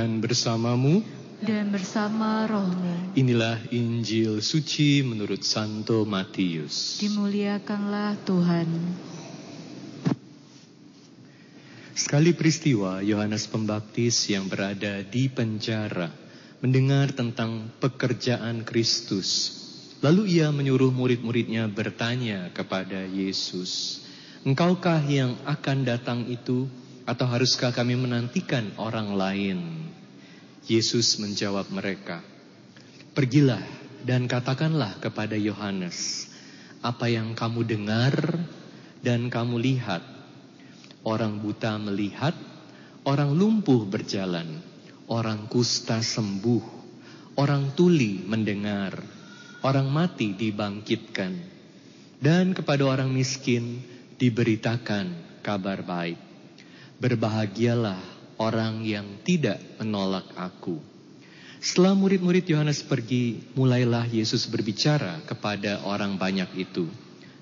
Tuhan bersamamu dan bersama rohmu. Inilah Injil suci menurut Santo Matius. Dimuliakanlah Tuhan. Sekali peristiwa Yohanes Pembaptis yang berada di penjara mendengar tentang pekerjaan Kristus. Lalu ia menyuruh murid-muridnya bertanya kepada Yesus, Engkaukah yang akan datang itu atau haruskah kami menantikan orang lain? Yesus menjawab mereka, Pergilah dan katakanlah kepada Yohanes, apa yang kamu dengar dan kamu lihat. Orang buta melihat, orang lumpuh berjalan, orang kusta sembuh, orang tuli mendengar, orang mati dibangkitkan, dan kepada orang miskin diberitakan kabar baik. Berbahagialah orang yang tidak menolak aku. Setelah murid-murid Yohanes pergi, mulailah Yesus berbicara kepada orang banyak itu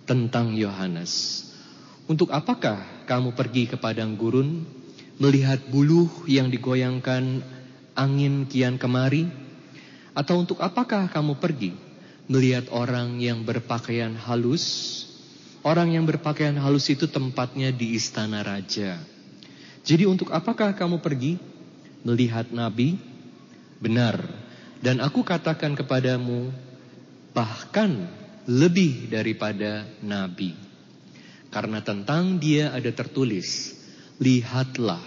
tentang Yohanes. Untuk apakah kamu pergi ke padang gurun, melihat buluh yang digoyangkan angin kian kemari? Atau untuk apakah kamu pergi, melihat orang yang berpakaian halus? Orang yang berpakaian halus itu tempatnya di istana raja. Jadi untuk apakah kamu pergi melihat nabi? Benar. Dan aku katakan kepadamu bahkan lebih daripada nabi. Karena tentang dia ada tertulis, lihatlah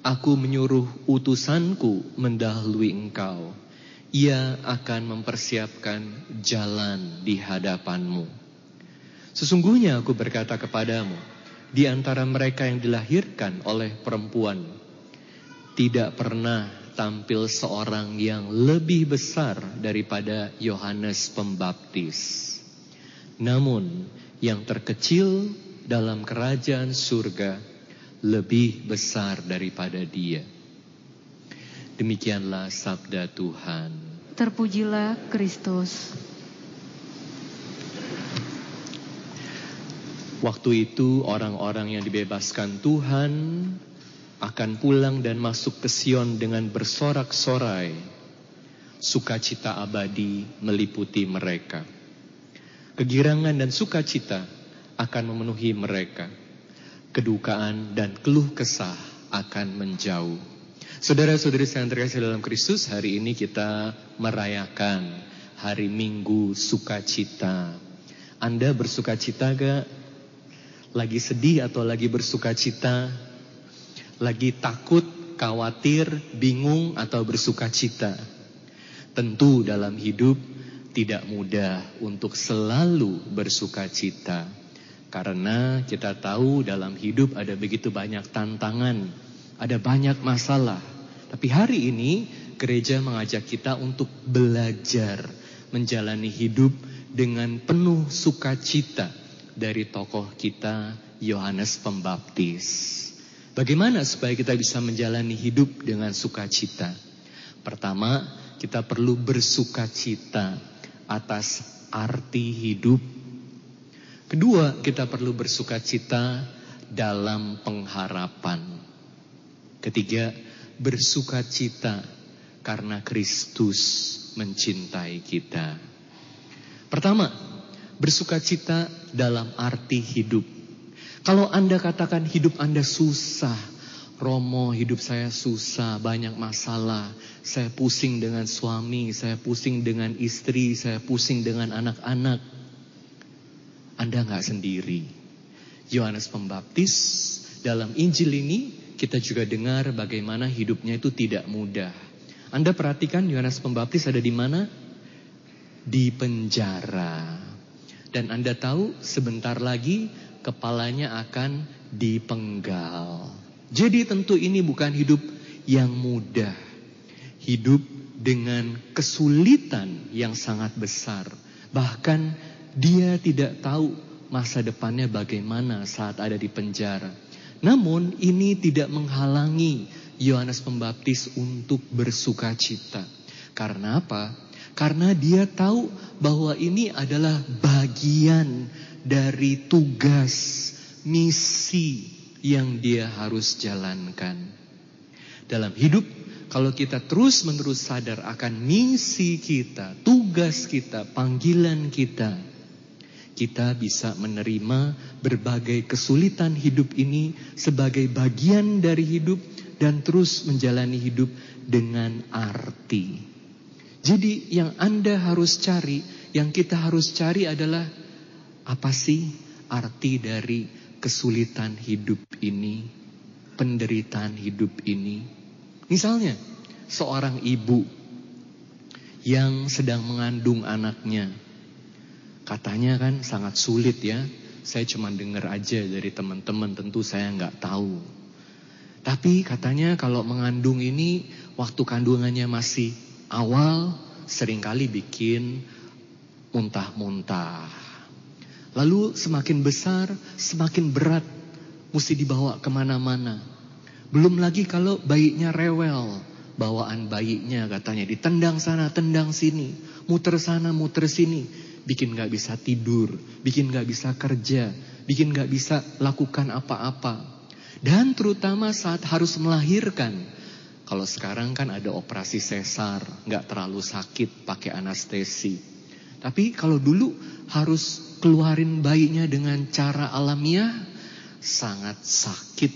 aku menyuruh utusanku mendahului engkau. Ia akan mempersiapkan jalan di hadapanmu. Sesungguhnya aku berkata kepadamu, di antara mereka yang dilahirkan oleh perempuan tidak pernah tampil seorang yang lebih besar daripada Yohanes Pembaptis. Namun yang terkecil dalam kerajaan surga lebih besar daripada dia. Demikianlah sabda Tuhan. Terpujilah Kristus. Waktu itu orang-orang yang dibebaskan Tuhan akan pulang dan masuk ke Sion dengan bersorak-sorai. Sukacita abadi meliputi mereka. Kegirangan dan sukacita akan memenuhi mereka. Kedukaan dan keluh kesah akan menjauh. Saudara-saudari yang terkasih dalam Kristus, hari ini kita merayakan hari Minggu sukacita. Anda bersukacita gak lagi sedih atau lagi bersuka cita, lagi takut, khawatir, bingung atau bersuka cita. Tentu dalam hidup tidak mudah untuk selalu bersuka cita. Karena kita tahu dalam hidup ada begitu banyak tantangan, ada banyak masalah. Tapi hari ini gereja mengajak kita untuk belajar menjalani hidup dengan penuh sukacita dari tokoh kita Yohanes Pembaptis. Bagaimana supaya kita bisa menjalani hidup dengan sukacita? Pertama, kita perlu bersukacita atas arti hidup. Kedua, kita perlu bersukacita dalam pengharapan. Ketiga, bersukacita karena Kristus mencintai kita. Pertama, bersukacita dalam arti hidup. Kalau Anda katakan hidup Anda susah, Romo hidup saya susah, banyak masalah, saya pusing dengan suami, saya pusing dengan istri, saya pusing dengan anak-anak. Anda nggak sendiri. Yohanes Pembaptis dalam Injil ini kita juga dengar bagaimana hidupnya itu tidak mudah. Anda perhatikan Yohanes Pembaptis ada di mana? Di penjara. Dan Anda tahu sebentar lagi kepalanya akan dipenggal. Jadi tentu ini bukan hidup yang mudah. Hidup dengan kesulitan yang sangat besar. Bahkan dia tidak tahu masa depannya bagaimana saat ada di penjara. Namun ini tidak menghalangi Yohanes Pembaptis untuk bersuka cita. Karena apa? Karena dia tahu bahwa ini adalah bagian dari tugas, misi yang dia harus jalankan. Dalam hidup kalau kita terus-menerus sadar akan misi kita, tugas kita, panggilan kita, kita bisa menerima berbagai kesulitan hidup ini sebagai bagian dari hidup dan terus menjalani hidup dengan arti. Jadi yang Anda harus cari, yang kita harus cari adalah apa sih arti dari kesulitan hidup ini, penderitaan hidup ini. Misalnya, seorang ibu yang sedang mengandung anaknya. Katanya kan sangat sulit ya. Saya cuma dengar aja dari teman-teman, tentu saya nggak tahu. Tapi katanya kalau mengandung ini waktu kandungannya masih awal sering kali bikin muntah-muntah. Lalu semakin besar, semakin berat, mesti dibawa ke mana-mana. Belum lagi kalau bayinya rewel, bawaan bayinya katanya ditendang sana, tendang sini, muter sana, muter sini, bikin gak bisa tidur, bikin gak bisa kerja, bikin gak bisa lakukan apa-apa. Dan terutama saat harus melahirkan, kalau sekarang kan ada operasi sesar, gak terlalu sakit pakai anestesi. Tapi kalau dulu harus keluarin bayinya dengan cara alamiah, sangat sakit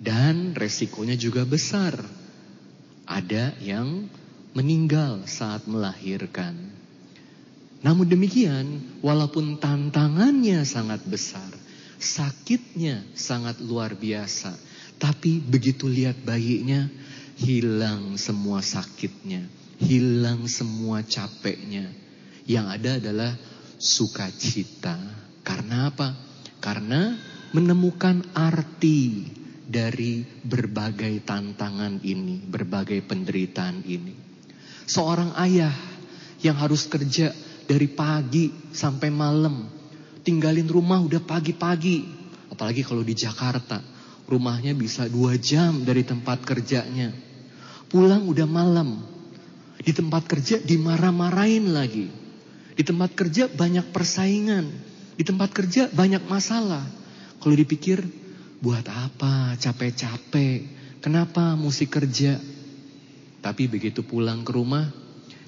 dan resikonya juga besar. Ada yang meninggal saat melahirkan. Namun demikian, walaupun tantangannya sangat besar, sakitnya sangat luar biasa, tapi begitu lihat bayinya, hilang semua sakitnya, hilang semua capeknya. Yang ada adalah sukacita. Karena apa? Karena menemukan arti dari berbagai tantangan ini, berbagai penderitaan ini. Seorang ayah yang harus kerja dari pagi sampai malam, tinggalin rumah udah pagi-pagi, apalagi kalau di Jakarta, rumahnya bisa dua jam dari tempat kerjanya. Pulang udah malam, di tempat kerja dimarah-marahin lagi. Di tempat kerja banyak persaingan, di tempat kerja banyak masalah. Kalau dipikir Buat apa capek-capek? Kenapa mesti kerja? Tapi begitu pulang ke rumah,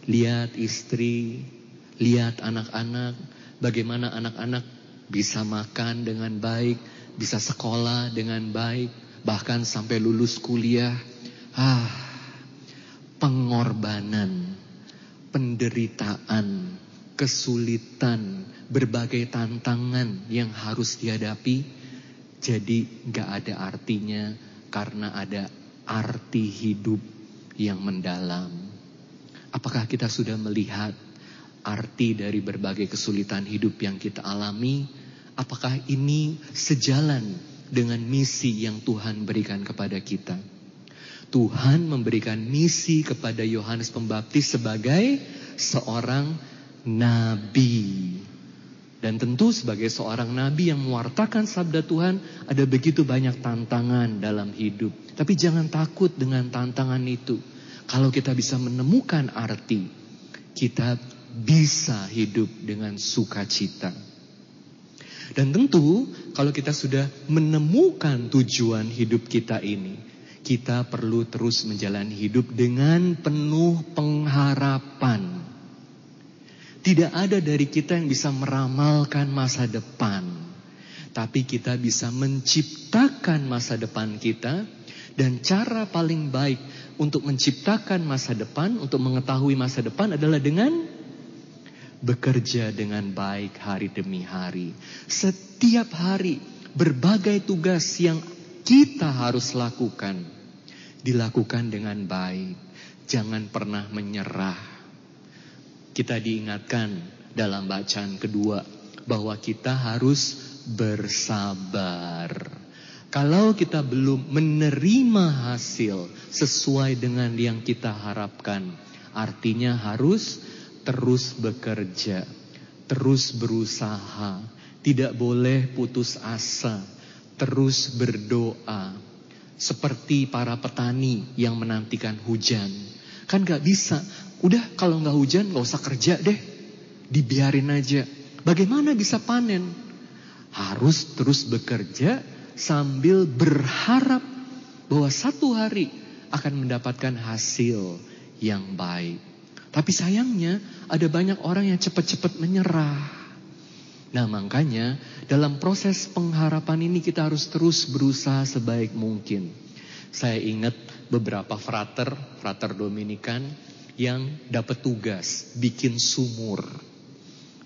lihat istri, lihat anak-anak, bagaimana anak-anak bisa makan dengan baik, bisa sekolah dengan baik, bahkan sampai lulus kuliah. Ah, pengorbanan, penderitaan, kesulitan, berbagai tantangan yang harus dihadapi jadi gak ada artinya karena ada arti hidup yang mendalam. Apakah kita sudah melihat arti dari berbagai kesulitan hidup yang kita alami? Apakah ini sejalan dengan misi yang Tuhan berikan kepada kita? Tuhan memberikan misi kepada Yohanes Pembaptis sebagai seorang nabi. Dan tentu sebagai seorang nabi yang mewartakan sabda Tuhan, ada begitu banyak tantangan dalam hidup. Tapi jangan takut dengan tantangan itu. Kalau kita bisa menemukan arti, kita bisa hidup dengan sukacita. Dan tentu kalau kita sudah menemukan tujuan hidup kita ini, kita perlu terus menjalani hidup dengan penuh pengharapan. Tidak ada dari kita yang bisa meramalkan masa depan. Tapi kita bisa menciptakan masa depan kita. Dan cara paling baik untuk menciptakan masa depan, untuk mengetahui masa depan adalah dengan bekerja dengan baik hari demi hari. Setiap hari berbagai tugas yang kita harus lakukan. Dilakukan dengan baik. Jangan pernah menyerah kita diingatkan dalam bacaan kedua bahwa kita harus bersabar. Kalau kita belum menerima hasil sesuai dengan yang kita harapkan, artinya harus terus bekerja, terus berusaha, tidak boleh putus asa, terus berdoa. Seperti para petani yang menantikan hujan. Kan gak bisa Udah kalau nggak hujan nggak usah kerja deh. Dibiarin aja. Bagaimana bisa panen? Harus terus bekerja sambil berharap bahwa satu hari akan mendapatkan hasil yang baik. Tapi sayangnya ada banyak orang yang cepat-cepat menyerah. Nah makanya dalam proses pengharapan ini kita harus terus berusaha sebaik mungkin. Saya ingat beberapa frater, frater Dominikan yang dapat tugas bikin sumur.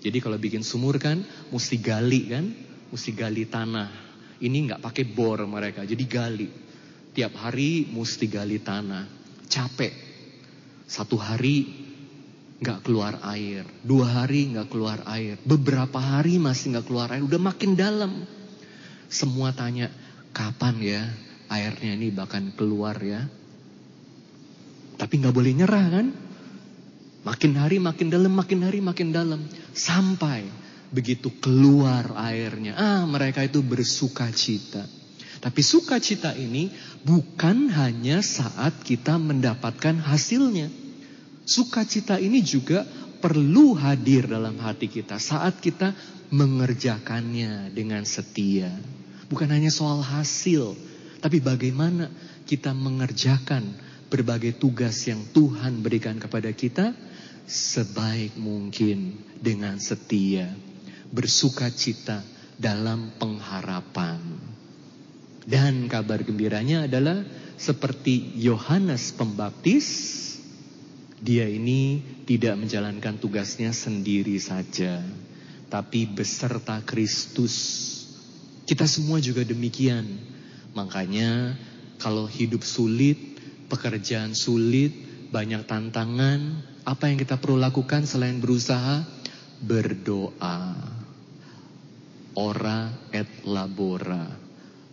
Jadi kalau bikin sumur kan mesti gali kan, mesti gali tanah. Ini nggak pakai bor mereka, jadi gali. Tiap hari mesti gali tanah. Capek. Satu hari nggak keluar air. Dua hari nggak keluar air. Beberapa hari masih nggak keluar air. Udah makin dalam. Semua tanya, kapan ya airnya ini bahkan keluar ya. Tapi nggak boleh nyerah kan? Makin hari makin dalam, makin hari makin dalam. Sampai begitu keluar airnya. Ah mereka itu bersuka cita. Tapi sukacita ini bukan hanya saat kita mendapatkan hasilnya. Sukacita ini juga perlu hadir dalam hati kita saat kita mengerjakannya dengan setia. Bukan hanya soal hasil, tapi bagaimana kita mengerjakan berbagai tugas yang Tuhan berikan kepada kita sebaik mungkin dengan setia bersuka cita dalam pengharapan. Dan kabar gembiranya adalah seperti Yohanes Pembaptis, dia ini tidak menjalankan tugasnya sendiri saja, tapi beserta Kristus. Kita semua juga demikian. Makanya kalau hidup sulit, pekerjaan sulit, banyak tantangan, apa yang kita perlu lakukan selain berusaha? Berdoa ora et labora,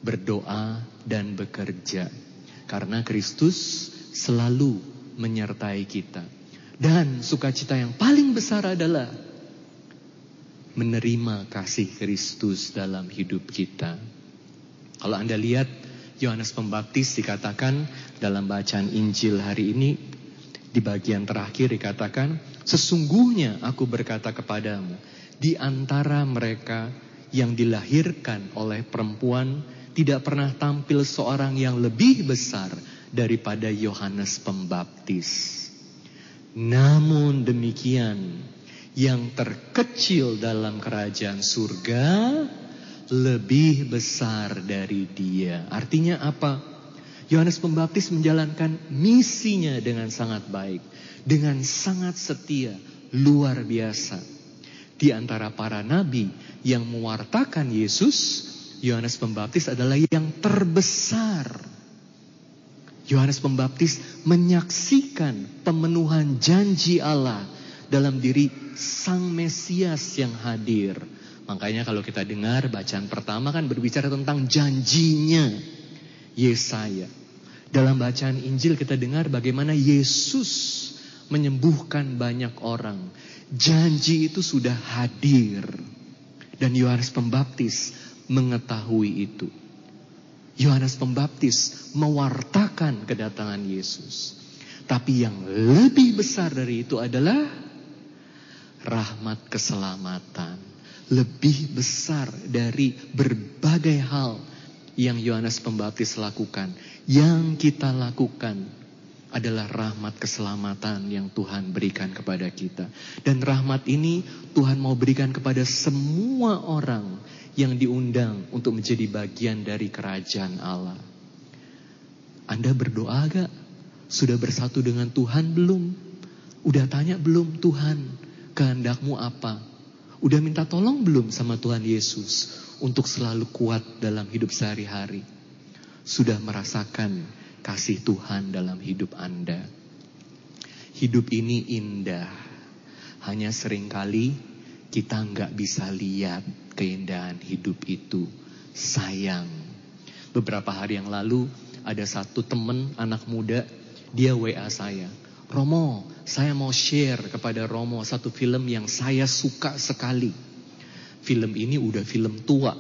berdoa dan bekerja. Karena Kristus selalu menyertai kita. Dan sukacita yang paling besar adalah menerima kasih Kristus dalam hidup kita. Kalau Anda lihat Yohanes Pembaptis dikatakan dalam bacaan Injil hari ini di bagian terakhir dikatakan sesungguhnya aku berkata kepadamu di antara mereka yang dilahirkan oleh perempuan tidak pernah tampil seorang yang lebih besar daripada Yohanes Pembaptis. Namun demikian, yang terkecil dalam kerajaan surga lebih besar dari dia. Artinya apa? Yohanes Pembaptis menjalankan misinya dengan sangat baik, dengan sangat setia, luar biasa. Di antara para nabi yang mewartakan Yesus, Yohanes Pembaptis adalah yang terbesar. Yohanes Pembaptis menyaksikan pemenuhan janji Allah dalam diri Sang Mesias yang hadir. Makanya kalau kita dengar bacaan pertama kan berbicara tentang janjinya Yesaya. Dalam bacaan Injil kita dengar bagaimana Yesus menyembuhkan banyak orang. Janji itu sudah hadir. Dan Yohanes Pembaptis mengetahui itu. Yohanes Pembaptis mewartakan kedatangan Yesus. Tapi yang lebih besar dari itu adalah rahmat keselamatan. Lebih besar dari berbagai hal yang Yohanes Pembaptis lakukan. Yang kita lakukan adalah rahmat keselamatan yang Tuhan berikan kepada kita. Dan rahmat ini Tuhan mau berikan kepada semua orang yang diundang untuk menjadi bagian dari kerajaan Allah. Anda berdoa gak? Sudah bersatu dengan Tuhan belum? Udah tanya belum Tuhan kehendakmu apa? Udah minta tolong belum sama Tuhan Yesus untuk selalu kuat dalam hidup sehari-hari? Sudah merasakan kasih Tuhan dalam hidup Anda. Hidup ini indah, hanya sering kali kita nggak bisa lihat keindahan hidup itu. Sayang. Beberapa hari yang lalu ada satu teman anak muda, dia WA saya. Romo, saya mau share kepada Romo satu film yang saya suka sekali. Film ini udah film tua.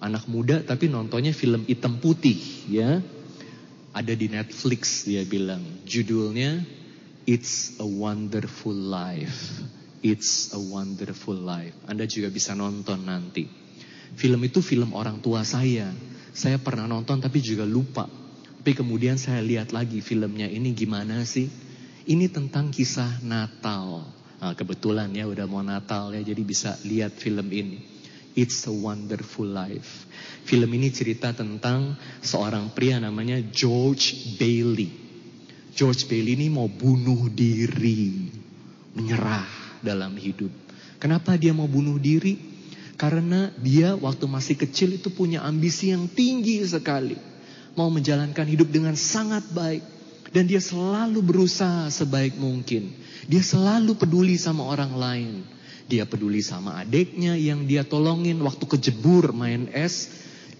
Anak muda tapi nontonnya film hitam putih ya ada di Netflix dia bilang. Judulnya It's a Wonderful Life. It's a Wonderful Life. Anda juga bisa nonton nanti. Film itu film orang tua saya. Saya pernah nonton tapi juga lupa. Tapi kemudian saya lihat lagi filmnya ini gimana sih? Ini tentang kisah Natal. Nah, kebetulan ya udah mau Natal ya jadi bisa lihat film ini. It's a Wonderful Life. Film ini cerita tentang seorang pria namanya George Bailey. George Bailey ini mau bunuh diri, menyerah dalam hidup. Kenapa dia mau bunuh diri? Karena dia waktu masih kecil itu punya ambisi yang tinggi sekali mau menjalankan hidup dengan sangat baik. Dan dia selalu berusaha sebaik mungkin. Dia selalu peduli sama orang lain. Dia peduli sama adiknya yang dia tolongin waktu kejebur main es.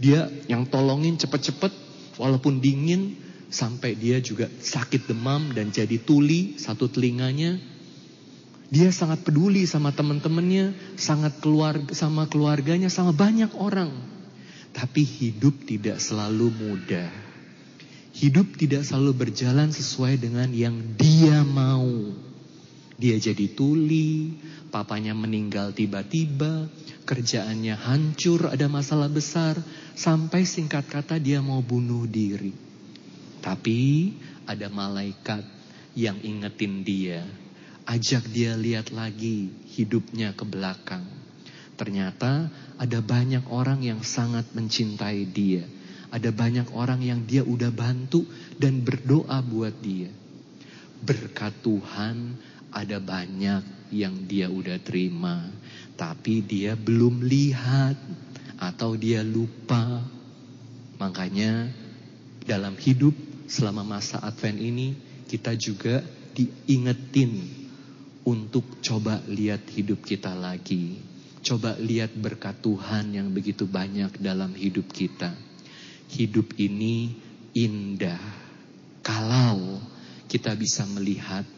Dia yang tolongin cepet-cepet walaupun dingin. Sampai dia juga sakit demam dan jadi tuli satu telinganya. Dia sangat peduli sama teman-temannya, sangat keluarga sama keluarganya, sama banyak orang. Tapi hidup tidak selalu mudah. Hidup tidak selalu berjalan sesuai dengan yang dia mau. Dia jadi tuli, papanya meninggal tiba-tiba, kerjaannya hancur, ada masalah besar, sampai singkat kata dia mau bunuh diri. Tapi ada malaikat yang ingetin dia, ajak dia lihat lagi hidupnya ke belakang. Ternyata ada banyak orang yang sangat mencintai dia. Ada banyak orang yang dia udah bantu dan berdoa buat dia. Berkat Tuhan ada banyak yang dia udah terima. Tapi dia belum lihat atau dia lupa. Makanya dalam hidup selama masa Advent ini kita juga diingetin untuk coba lihat hidup kita lagi. Coba lihat berkat Tuhan yang begitu banyak dalam hidup kita. Hidup ini indah. Kalau kita bisa melihat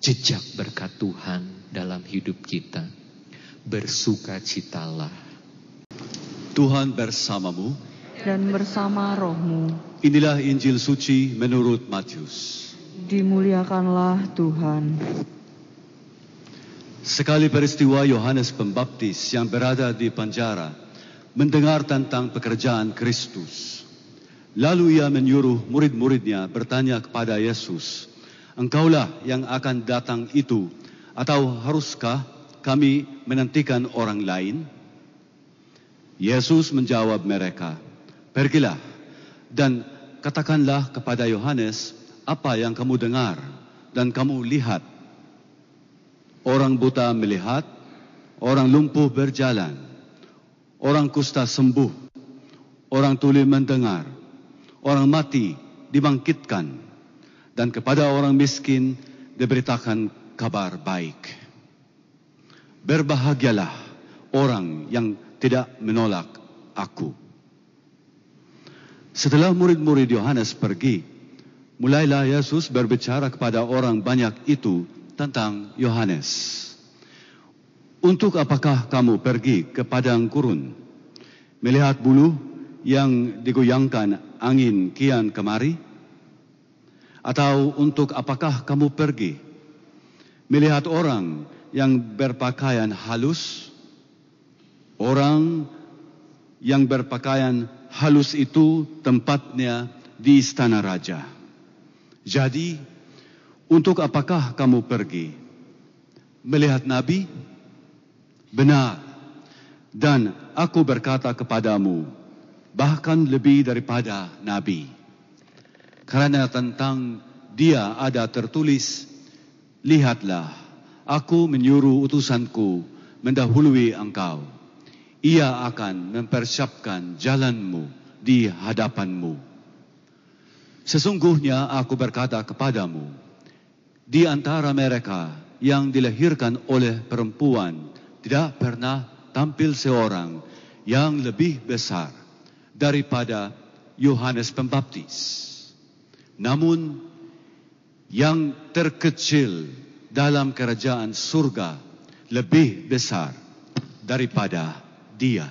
jejak berkat Tuhan dalam hidup kita. Bersukacitalah. Tuhan bersamamu. Dan bersama rohmu. Inilah Injil suci menurut Matius. Dimuliakanlah Tuhan. Sekali peristiwa Yohanes Pembaptis yang berada di penjara mendengar tentang pekerjaan Kristus. Lalu ia menyuruh murid-muridnya bertanya kepada Yesus, Engkaulah yang akan datang itu atau haruskah kami menantikan orang lain? Yesus menjawab mereka, Pergilah dan katakanlah kepada Yohanes apa yang kamu dengar dan kamu lihat Orang buta melihat, orang lumpuh berjalan, orang kusta sembuh, orang tuli mendengar, orang mati dibangkitkan, dan kepada orang miskin diberitakan kabar baik. Berbahagialah orang yang tidak menolak aku. Setelah murid-murid Yohanes pergi, mulailah Yesus berbicara kepada orang banyak itu tentang Yohanes. Untuk apakah kamu pergi ke padang gurun, melihat bulu yang digoyangkan angin kian kemari? Atau untuk apakah kamu pergi melihat orang yang berpakaian halus? Orang yang berpakaian halus itu tempatnya di istana raja. Jadi, untuk apakah kamu pergi? Melihat Nabi? Benar. Dan aku berkata kepadamu, bahkan lebih daripada Nabi. Karena tentang dia ada tertulis, Lihatlah, aku menyuruh utusanku mendahului engkau. Ia akan mempersiapkan jalanmu di hadapanmu. Sesungguhnya aku berkata kepadamu, di antara mereka yang dilahirkan oleh perempuan tidak pernah tampil seorang yang lebih besar daripada Yohanes Pembaptis. Namun yang terkecil dalam kerajaan surga lebih besar daripada dia.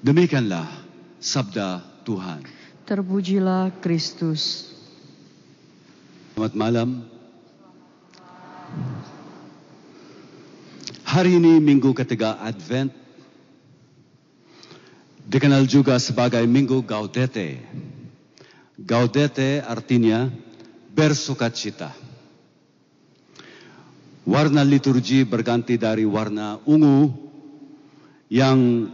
Demikianlah sabda Tuhan. Terpujilah Kristus. Selamat malam. Hari ini minggu ketiga Advent. Dikenal juga sebagai Minggu Gaudete. Gaudete artinya bersukacita. Warna liturgi berganti dari warna ungu yang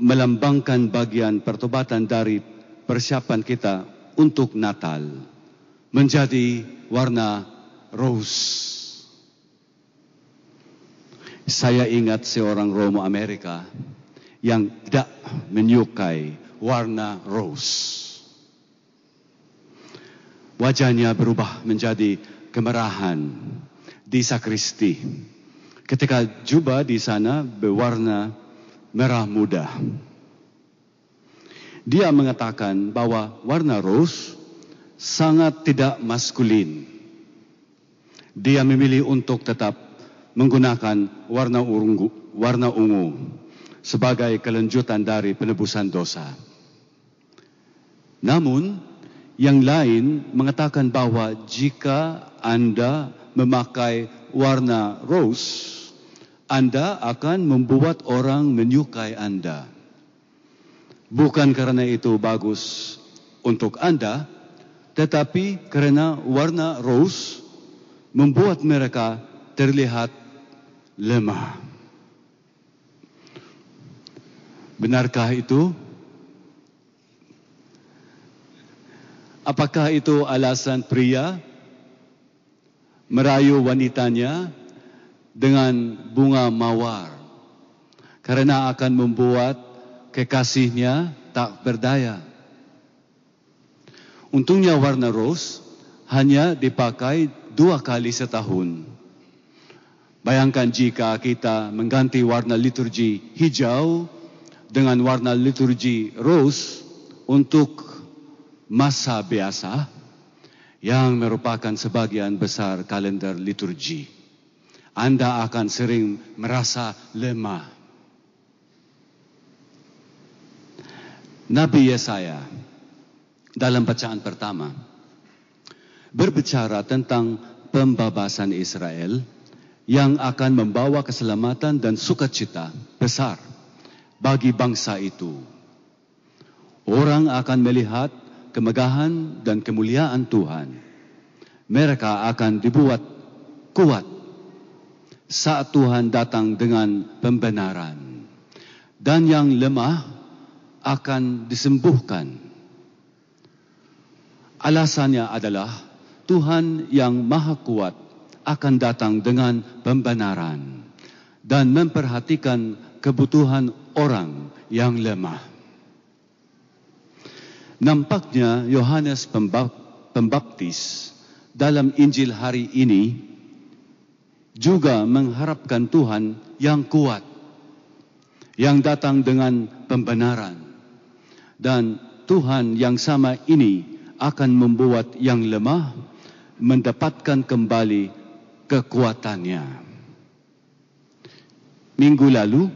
melambangkan bagian pertobatan dari persiapan kita untuk Natal menjadi warna rose. Saya ingat seorang Romo Amerika yang tidak menyukai warna rose. Wajahnya berubah menjadi kemerahan di sakristi. Ketika jubah di sana berwarna merah muda. Dia mengatakan bahwa warna rose sangat tidak maskulin. Dia memilih untuk tetap menggunakan warna ungu, warna ungu sebagai kelanjutan dari penebusan dosa. Namun, yang lain mengatakan bahwa jika Anda memakai warna rose, Anda akan membuat orang menyukai Anda. Bukan karena itu bagus untuk Anda, tetapi karena warna rose membuat mereka terlihat lemah. Benarkah itu? Apakah itu alasan pria merayu wanitanya dengan bunga mawar karena akan membuat kekasihnya tak berdaya. Untungnya warna rose hanya dipakai dua kali setahun. Bayangkan jika kita mengganti warna liturgi hijau dengan warna liturgi rose untuk masa biasa yang merupakan sebagian besar kalender liturgi. Anda akan sering merasa lemah. Nabi Yesaya dalam bacaan pertama berbicara tentang pembabasan Israel yang akan membawa keselamatan dan sukacita besar bagi bangsa itu. Orang akan melihat kemegahan dan kemuliaan Tuhan. Mereka akan dibuat kuat saat Tuhan datang dengan pembenaran. Dan yang lemah akan disembuhkan. Alasannya adalah Tuhan yang maha kuat akan datang dengan pembenaran dan memperhatikan kebutuhan orang yang lemah. Nampaknya Yohanes Pembaptis dalam Injil hari ini juga mengharapkan Tuhan yang kuat, yang datang dengan pembenaran. Dan Tuhan yang sama ini akan membuat yang lemah mendapatkan kembali kekuatannya. Minggu lalu,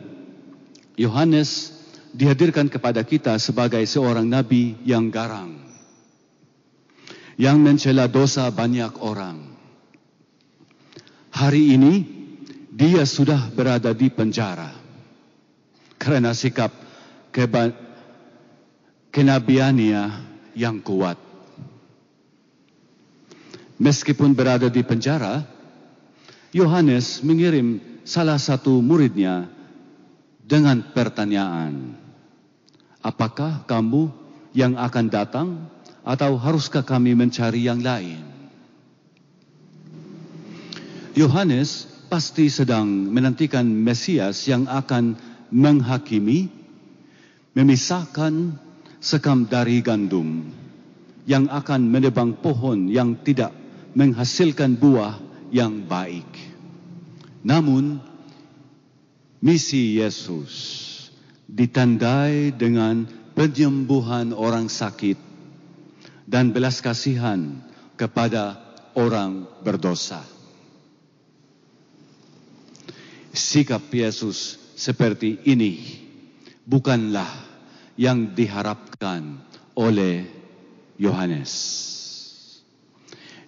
Yohanes dihadirkan kepada kita sebagai seorang nabi yang garang, yang mencela dosa banyak orang. Hari ini dia sudah berada di penjara karena sikap kenabiannya yang kuat. Meskipun berada di penjara, Yohanes mengirim salah satu muridnya dengan pertanyaan, apakah kamu yang akan datang atau haruskah kami mencari yang lain? Yohanes pasti sedang menantikan Mesias yang akan menghakimi, memisahkan sekam dari gandum, yang akan menebang pohon yang tidak menghasilkan buah yang baik. Namun, misi Yesus ditandai dengan penyembuhan orang sakit dan belas kasihan kepada orang berdosa. Sikap Yesus seperti ini bukanlah yang diharapkan oleh Yohanes.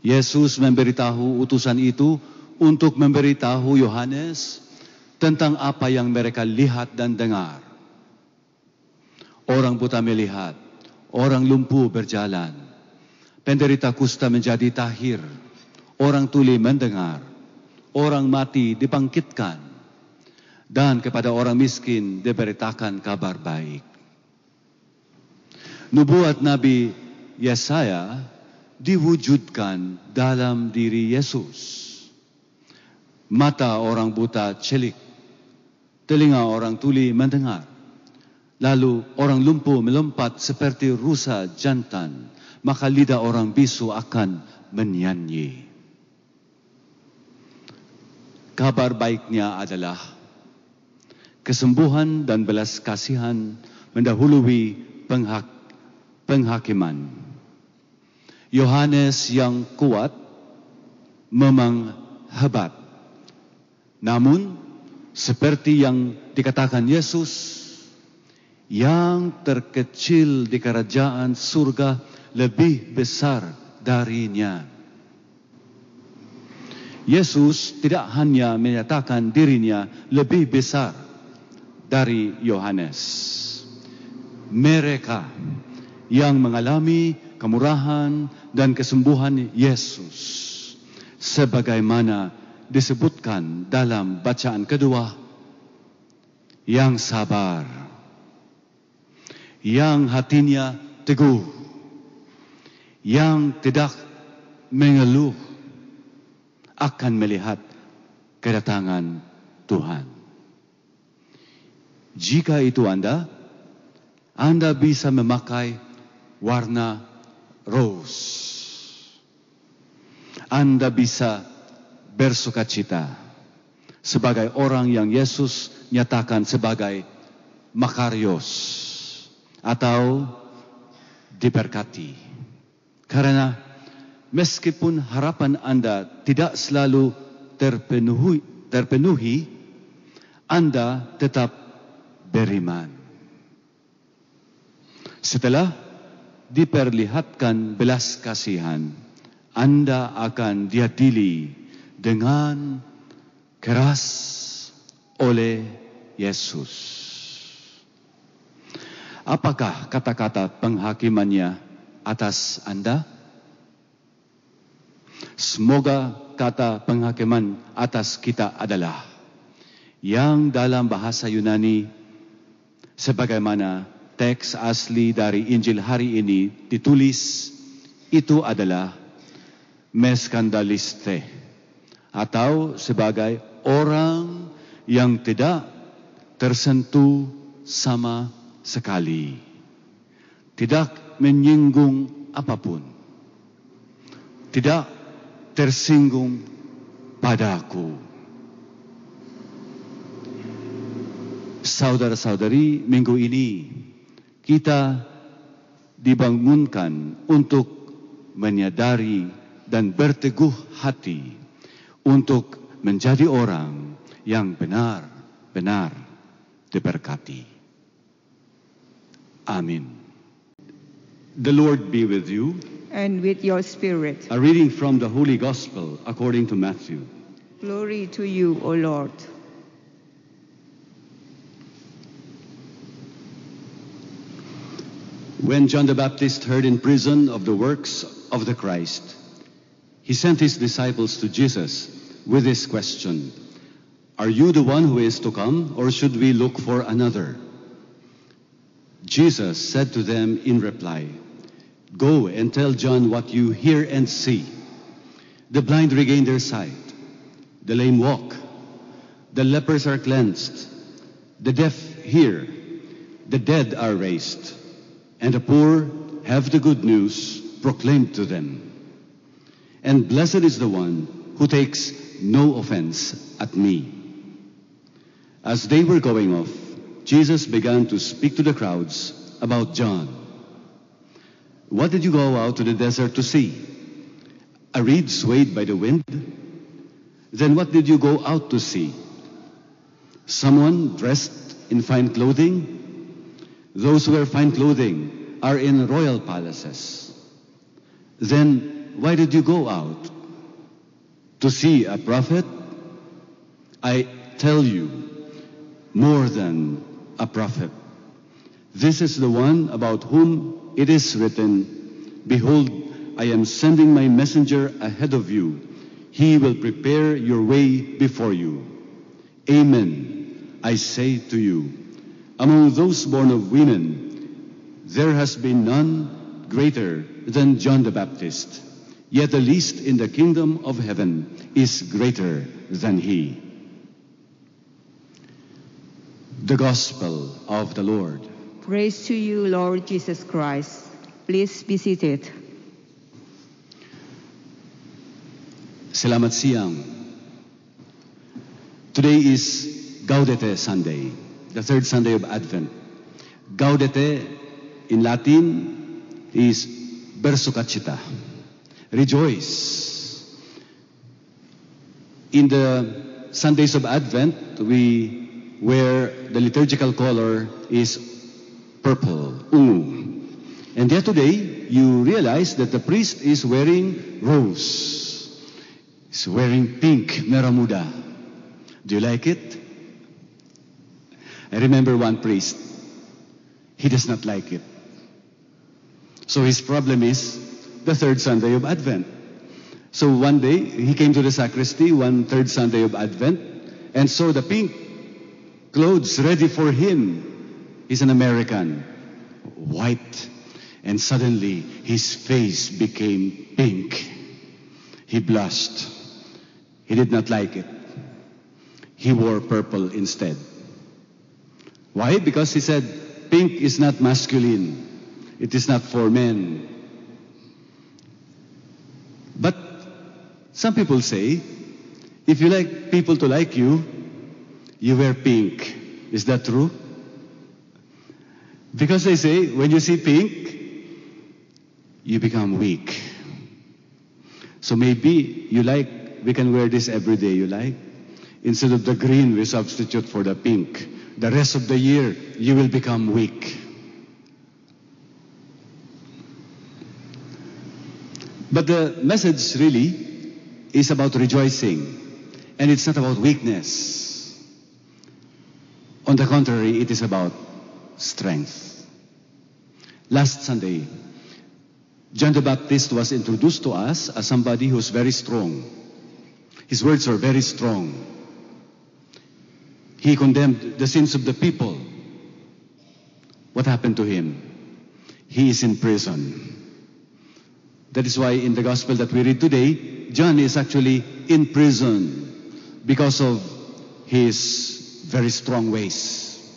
Yesus memberitahu utusan itu untuk memberitahu Yohanes tentang apa yang mereka lihat dan dengar. orang buta melihat, orang lumpuh berjalan, penderita kusta menjadi tahir, orang tuli mendengar, orang mati dibangkitkan, dan kepada orang miskin diberitakan kabar baik. Nubuat Nabi Yesaya diwujudkan dalam diri Yesus. Mata orang buta celik, telinga orang tuli mendengar. Lalu orang lumpuh melompat seperti rusa jantan, maka lidah orang bisu akan menyanyi. Kabar baiknya adalah kesembuhan dan belas kasihan mendahului penghak, penghakiman. Yohanes yang kuat memang hebat. Namun seperti yang dikatakan Yesus, yang terkecil di kerajaan surga lebih besar darinya. Yesus tidak hanya menyatakan dirinya lebih besar dari Yohanes. Mereka yang mengalami kemurahan dan kesembuhan Yesus. Sebagaimana disebutkan dalam bacaan kedua yang sabar yang hatinya teguh yang tidak mengeluh akan melihat kedatangan Tuhan. Jika itu Anda Anda bisa memakai warna rose Anda bisa bersuka cita sebagai orang yang Yesus nyatakan sebagai makarios atau diberkati. Karena meskipun harapan Anda tidak selalu terpenuhi, terpenuhi Anda tetap beriman. Setelah diperlihatkan belas kasihan, Anda akan diadili dengan keras oleh Yesus. Apakah kata-kata penghakimannya atas Anda? Semoga kata penghakiman atas kita adalah yang dalam bahasa Yunani sebagaimana teks asli dari Injil hari ini ditulis itu adalah meskandaliste atau sebagai orang yang tidak tersentuh sama sekali. Tidak menyinggung apa pun. Tidak tersinggung padaku. Saudara-saudari, minggu ini kita dibangunkan untuk menyadari dan berteguh hati untuk menjadi orang yang benar-benar diberkati. Amin. The Lord be with you. and with your spirit. A reading from the Holy Gospel according to Matthew. Glory to you, O Lord. When John the Baptist heard in prison of the works of the Christ, he sent his disciples to Jesus with this question Are you the one who is to come, or should we look for another? Jesus said to them in reply, Go and tell John what you hear and see. The blind regain their sight, the lame walk, the lepers are cleansed, the deaf hear, the dead are raised, and the poor have the good news proclaimed to them. And blessed is the one who takes no offense at me. As they were going off, Jesus began to speak to the crowds about John. What did you go out to the desert to see? A reed swayed by the wind? Then what did you go out to see? Someone dressed in fine clothing? Those who wear fine clothing are in royal palaces. Then why did you go out? To see a prophet? I tell you, more than a prophet. This is the one about whom it is written, Behold, I am sending my messenger ahead of you. He will prepare your way before you. Amen. I say to you, among those born of women, there has been none greater than John the Baptist. Yet the least in the kingdom of heaven is greater than he. The Gospel of the Lord. Praise to you, Lord Jesus Christ. Please be seated. Selamat siang. Today is Gaudete Sunday, the third Sunday of Advent. Gaudete in Latin is bersukacita, rejoice. In the Sundays of Advent, we wear the liturgical color is purple, ungu. And yet today, you realize that the priest is wearing rose. He's wearing pink, merah muda. Do you like it? I remember one priest. He does not like it. So his problem is the third Sunday of Advent. So one day, he came to the sacristy, one third Sunday of Advent, and saw the pink clothes ready for him. He's an American, white, and suddenly his face became pink. He blushed. He did not like it. He wore purple instead. Why? Because he said, pink is not masculine. It is not for men. But some people say, if you like people to like you, you wear pink. Is that true? Because they say, when you see pink, you become weak. So maybe you like, we can wear this every day, you like? Instead of the green, we substitute for the pink. The rest of the year, you will become weak. But the message really is about rejoicing. And it's not about weakness. On the contrary, it is about strength. Last Sunday, John the Baptist was introduced to us as somebody who's very strong. His words are very strong. He condemned the sins of the people. What happened to him? He is in prison. That is why in the gospel that we read today, John is actually in prison because of his very strong ways.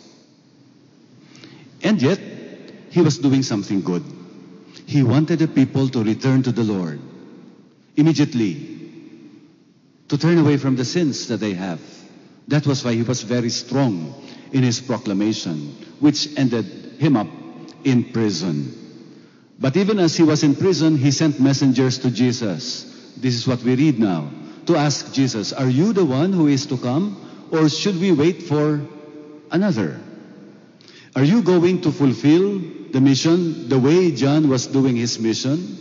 And yet, he was doing something good. He wanted the people to return to the Lord immediately, to turn away from the sins that they have. That was why he was very strong in his proclamation, which ended him up in prison. But even as he was in prison, he sent messengers to Jesus. This is what we read now. To ask Jesus, Are you the one who is to come? Or should we wait for another? Are you going to fulfill the mission the way John was doing his mission?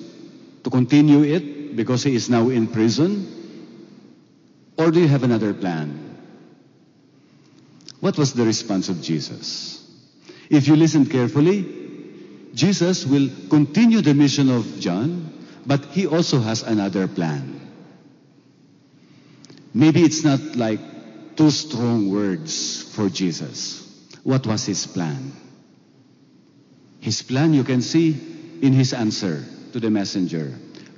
To continue it because he is now in prison? Or do you have another plan? What was the response of Jesus? If you listen carefully, Jesus will continue the mission of John, but he also has another plan. Maybe it's not like two strong words for Jesus. What was his plan? His plan you can see in his answer to the messenger.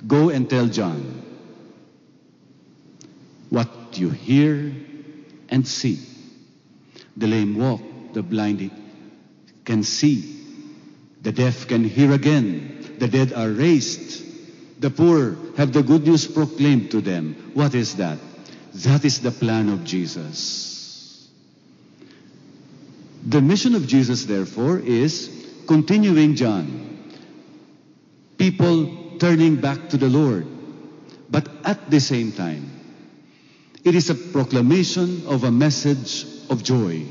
Go and tell John what you hear and see. The lame walk, the blind can see, the deaf can hear again, the dead are raised, the poor have the good news proclaimed to them. What is that? That is the plan of Jesus. The mission of Jesus, therefore, is continuing John. People turning back to the Lord. But at the same time, it is a proclamation of a message of joy.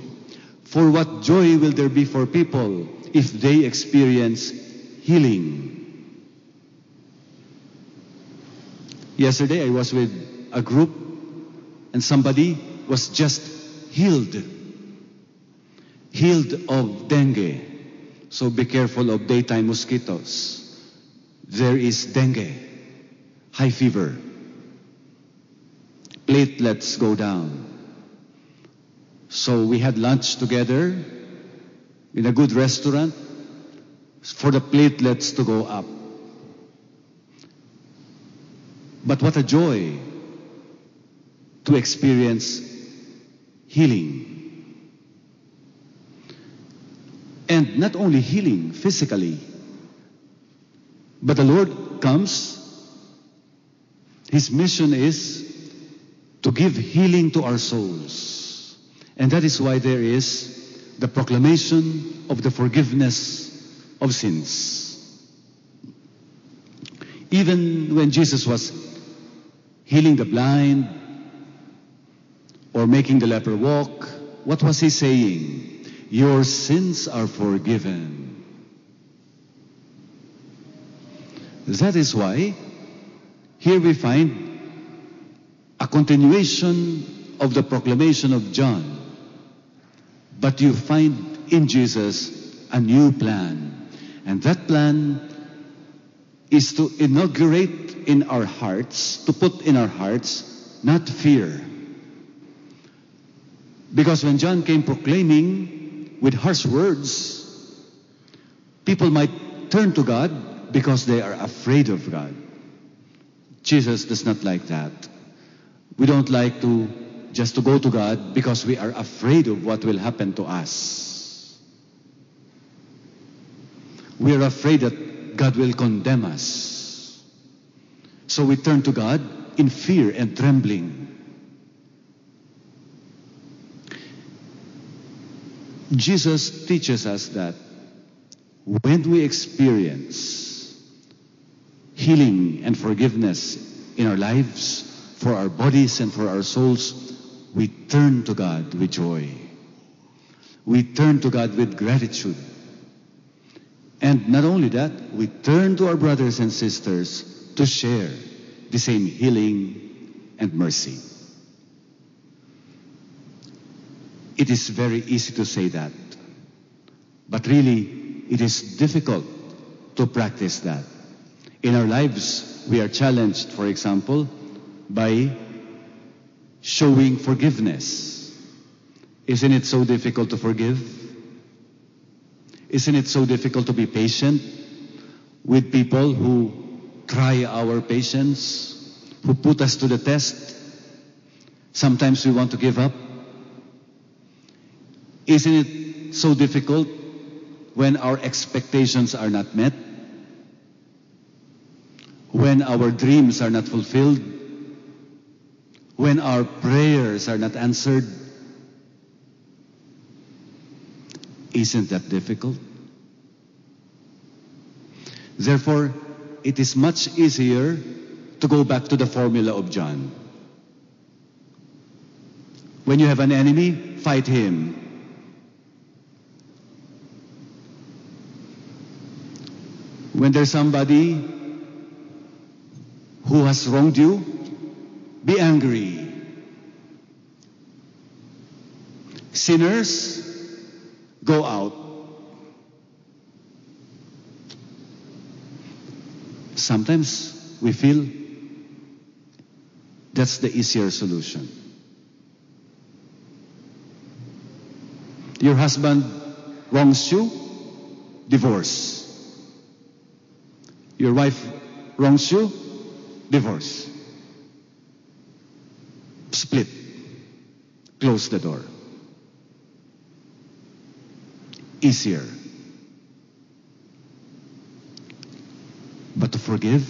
For what joy will there be for people if they experience healing? Yesterday I was with a group and somebody was just healed. Healed of dengue. So be careful of daytime mosquitoes. There is dengue, high fever. Platelets go down. So we had lunch together in a good restaurant for the platelets to go up. But what a joy to experience healing. And not only healing physically, but the Lord comes, His mission is to give healing to our souls. And that is why there is the proclamation of the forgiveness of sins. Even when Jesus was healing the blind or making the leper walk, what was he saying? Your sins are forgiven. That is why here we find a continuation of the proclamation of John. But you find in Jesus a new plan. And that plan is to inaugurate in our hearts, to put in our hearts, not fear. Because when John came proclaiming with harsh words, people might turn to God because they are afraid of God. Jesus does not like that. We don't like to just to go to God because we are afraid of what will happen to us. We are afraid that God will condemn us. So we turn to God in fear and trembling. Jesus teaches us that when we experience healing and forgiveness in our lives, for our bodies and for our souls, turn to God with joy. We turn to God with gratitude. And not only that, we turn to our brothers and sisters to share the same healing and mercy. It is very easy to say that, but really, it is difficult to practice that. In our lives, we are challenged, for example, by showing forgiveness. Isn't it so difficult to forgive? Isn't it so difficult to be patient with people who try our patience, who put us to the test? Sometimes we want to give up. Isn't it so difficult when our expectations are not met? When our dreams are not fulfilled? When our prayers are not answered? Isn't that difficult? Therefore, it is much easier to go back to the formula of John. When you have an enemy, fight him. When there's somebody who has wronged you, be angry. Sinners, go out. Sometimes we feel that's the easier solution. Your husband wrongs you, divorce. Your wife wrongs you, divorce. Split. Close the door. Easier. But to forgive,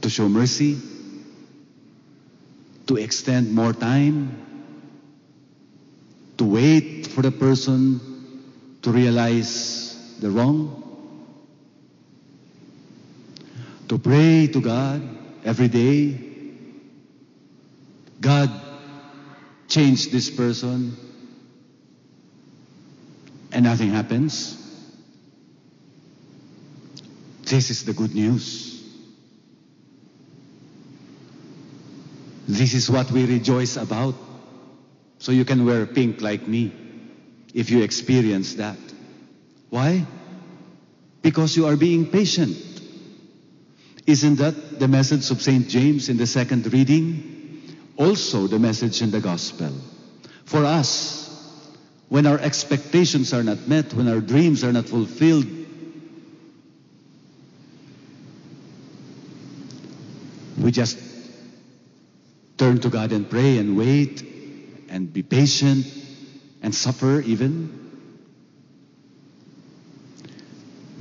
to show mercy, to extend more time, to wait for the person to realize the wrong, to pray to God every day. God, change this person, and nothing happens. This is the good news. This is what we rejoice about. So you can wear pink like me. if you experience that. Why? Because you are being patient. Isn't that the message of St. James in the second reading? Also the message in the gospel. For us, when our expectations are not met, when our dreams are not fulfilled, we just turn to God and pray and wait and be patient and suffer even.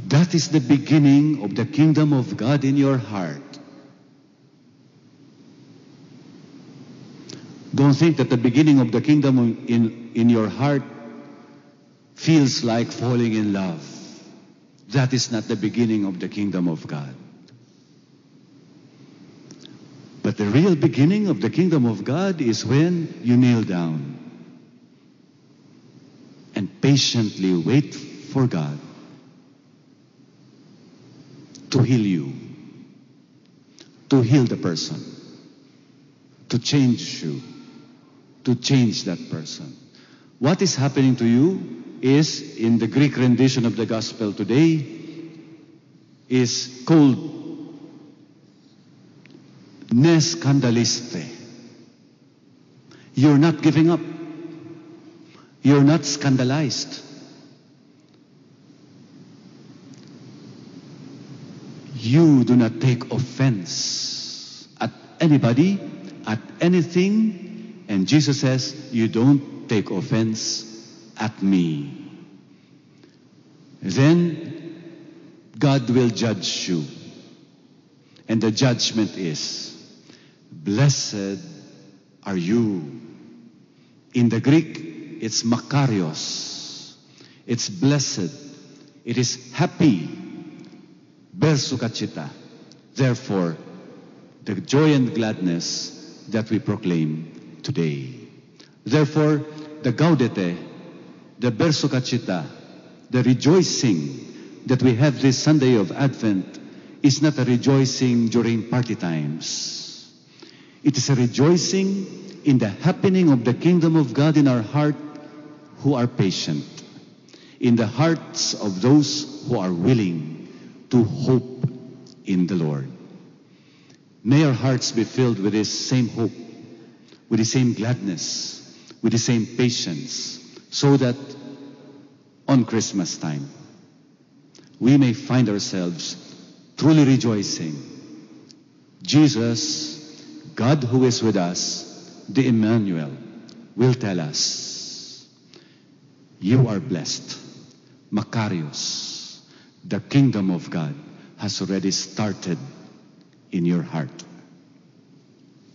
That is the beginning of the kingdom of God in your heart. Don't think that the beginning of the kingdom in, in your heart feels like falling in love. That is not the beginning of the kingdom of God. But the real beginning of the kingdom of God is when you kneel down and patiently wait for God to heal you, to heal the person, to change you, to change that person. What is happening to you is, in the Greek rendition of the gospel today, is called ne scandaliste. You're not giving up. You're not scandalized. You do not take offense at anybody, at anything, and Jesus says, You don't take offense at me. Then God will judge you. And the judgment is, Blessed are you. In the Greek, it's makarios. It's blessed. It is happy. Bersukachita. Therefore, the joy and gladness that we proclaim today. Therefore, the gaudete, the bersukachita, the rejoicing that we have this Sunday of Advent is not a rejoicing during party times. It is a rejoicing in the happening of the kingdom of God in our heart who are patient, in the hearts of those who are willing to hope in the Lord. May our hearts be filled with this same hope, with the same gladness, with the same patience, so that on Christmas time, we may find ourselves truly rejoicing. Jesus, God who is with us, the Emmanuel, will tell us, You are blessed. Makarios, the kingdom of God has already started in your heart.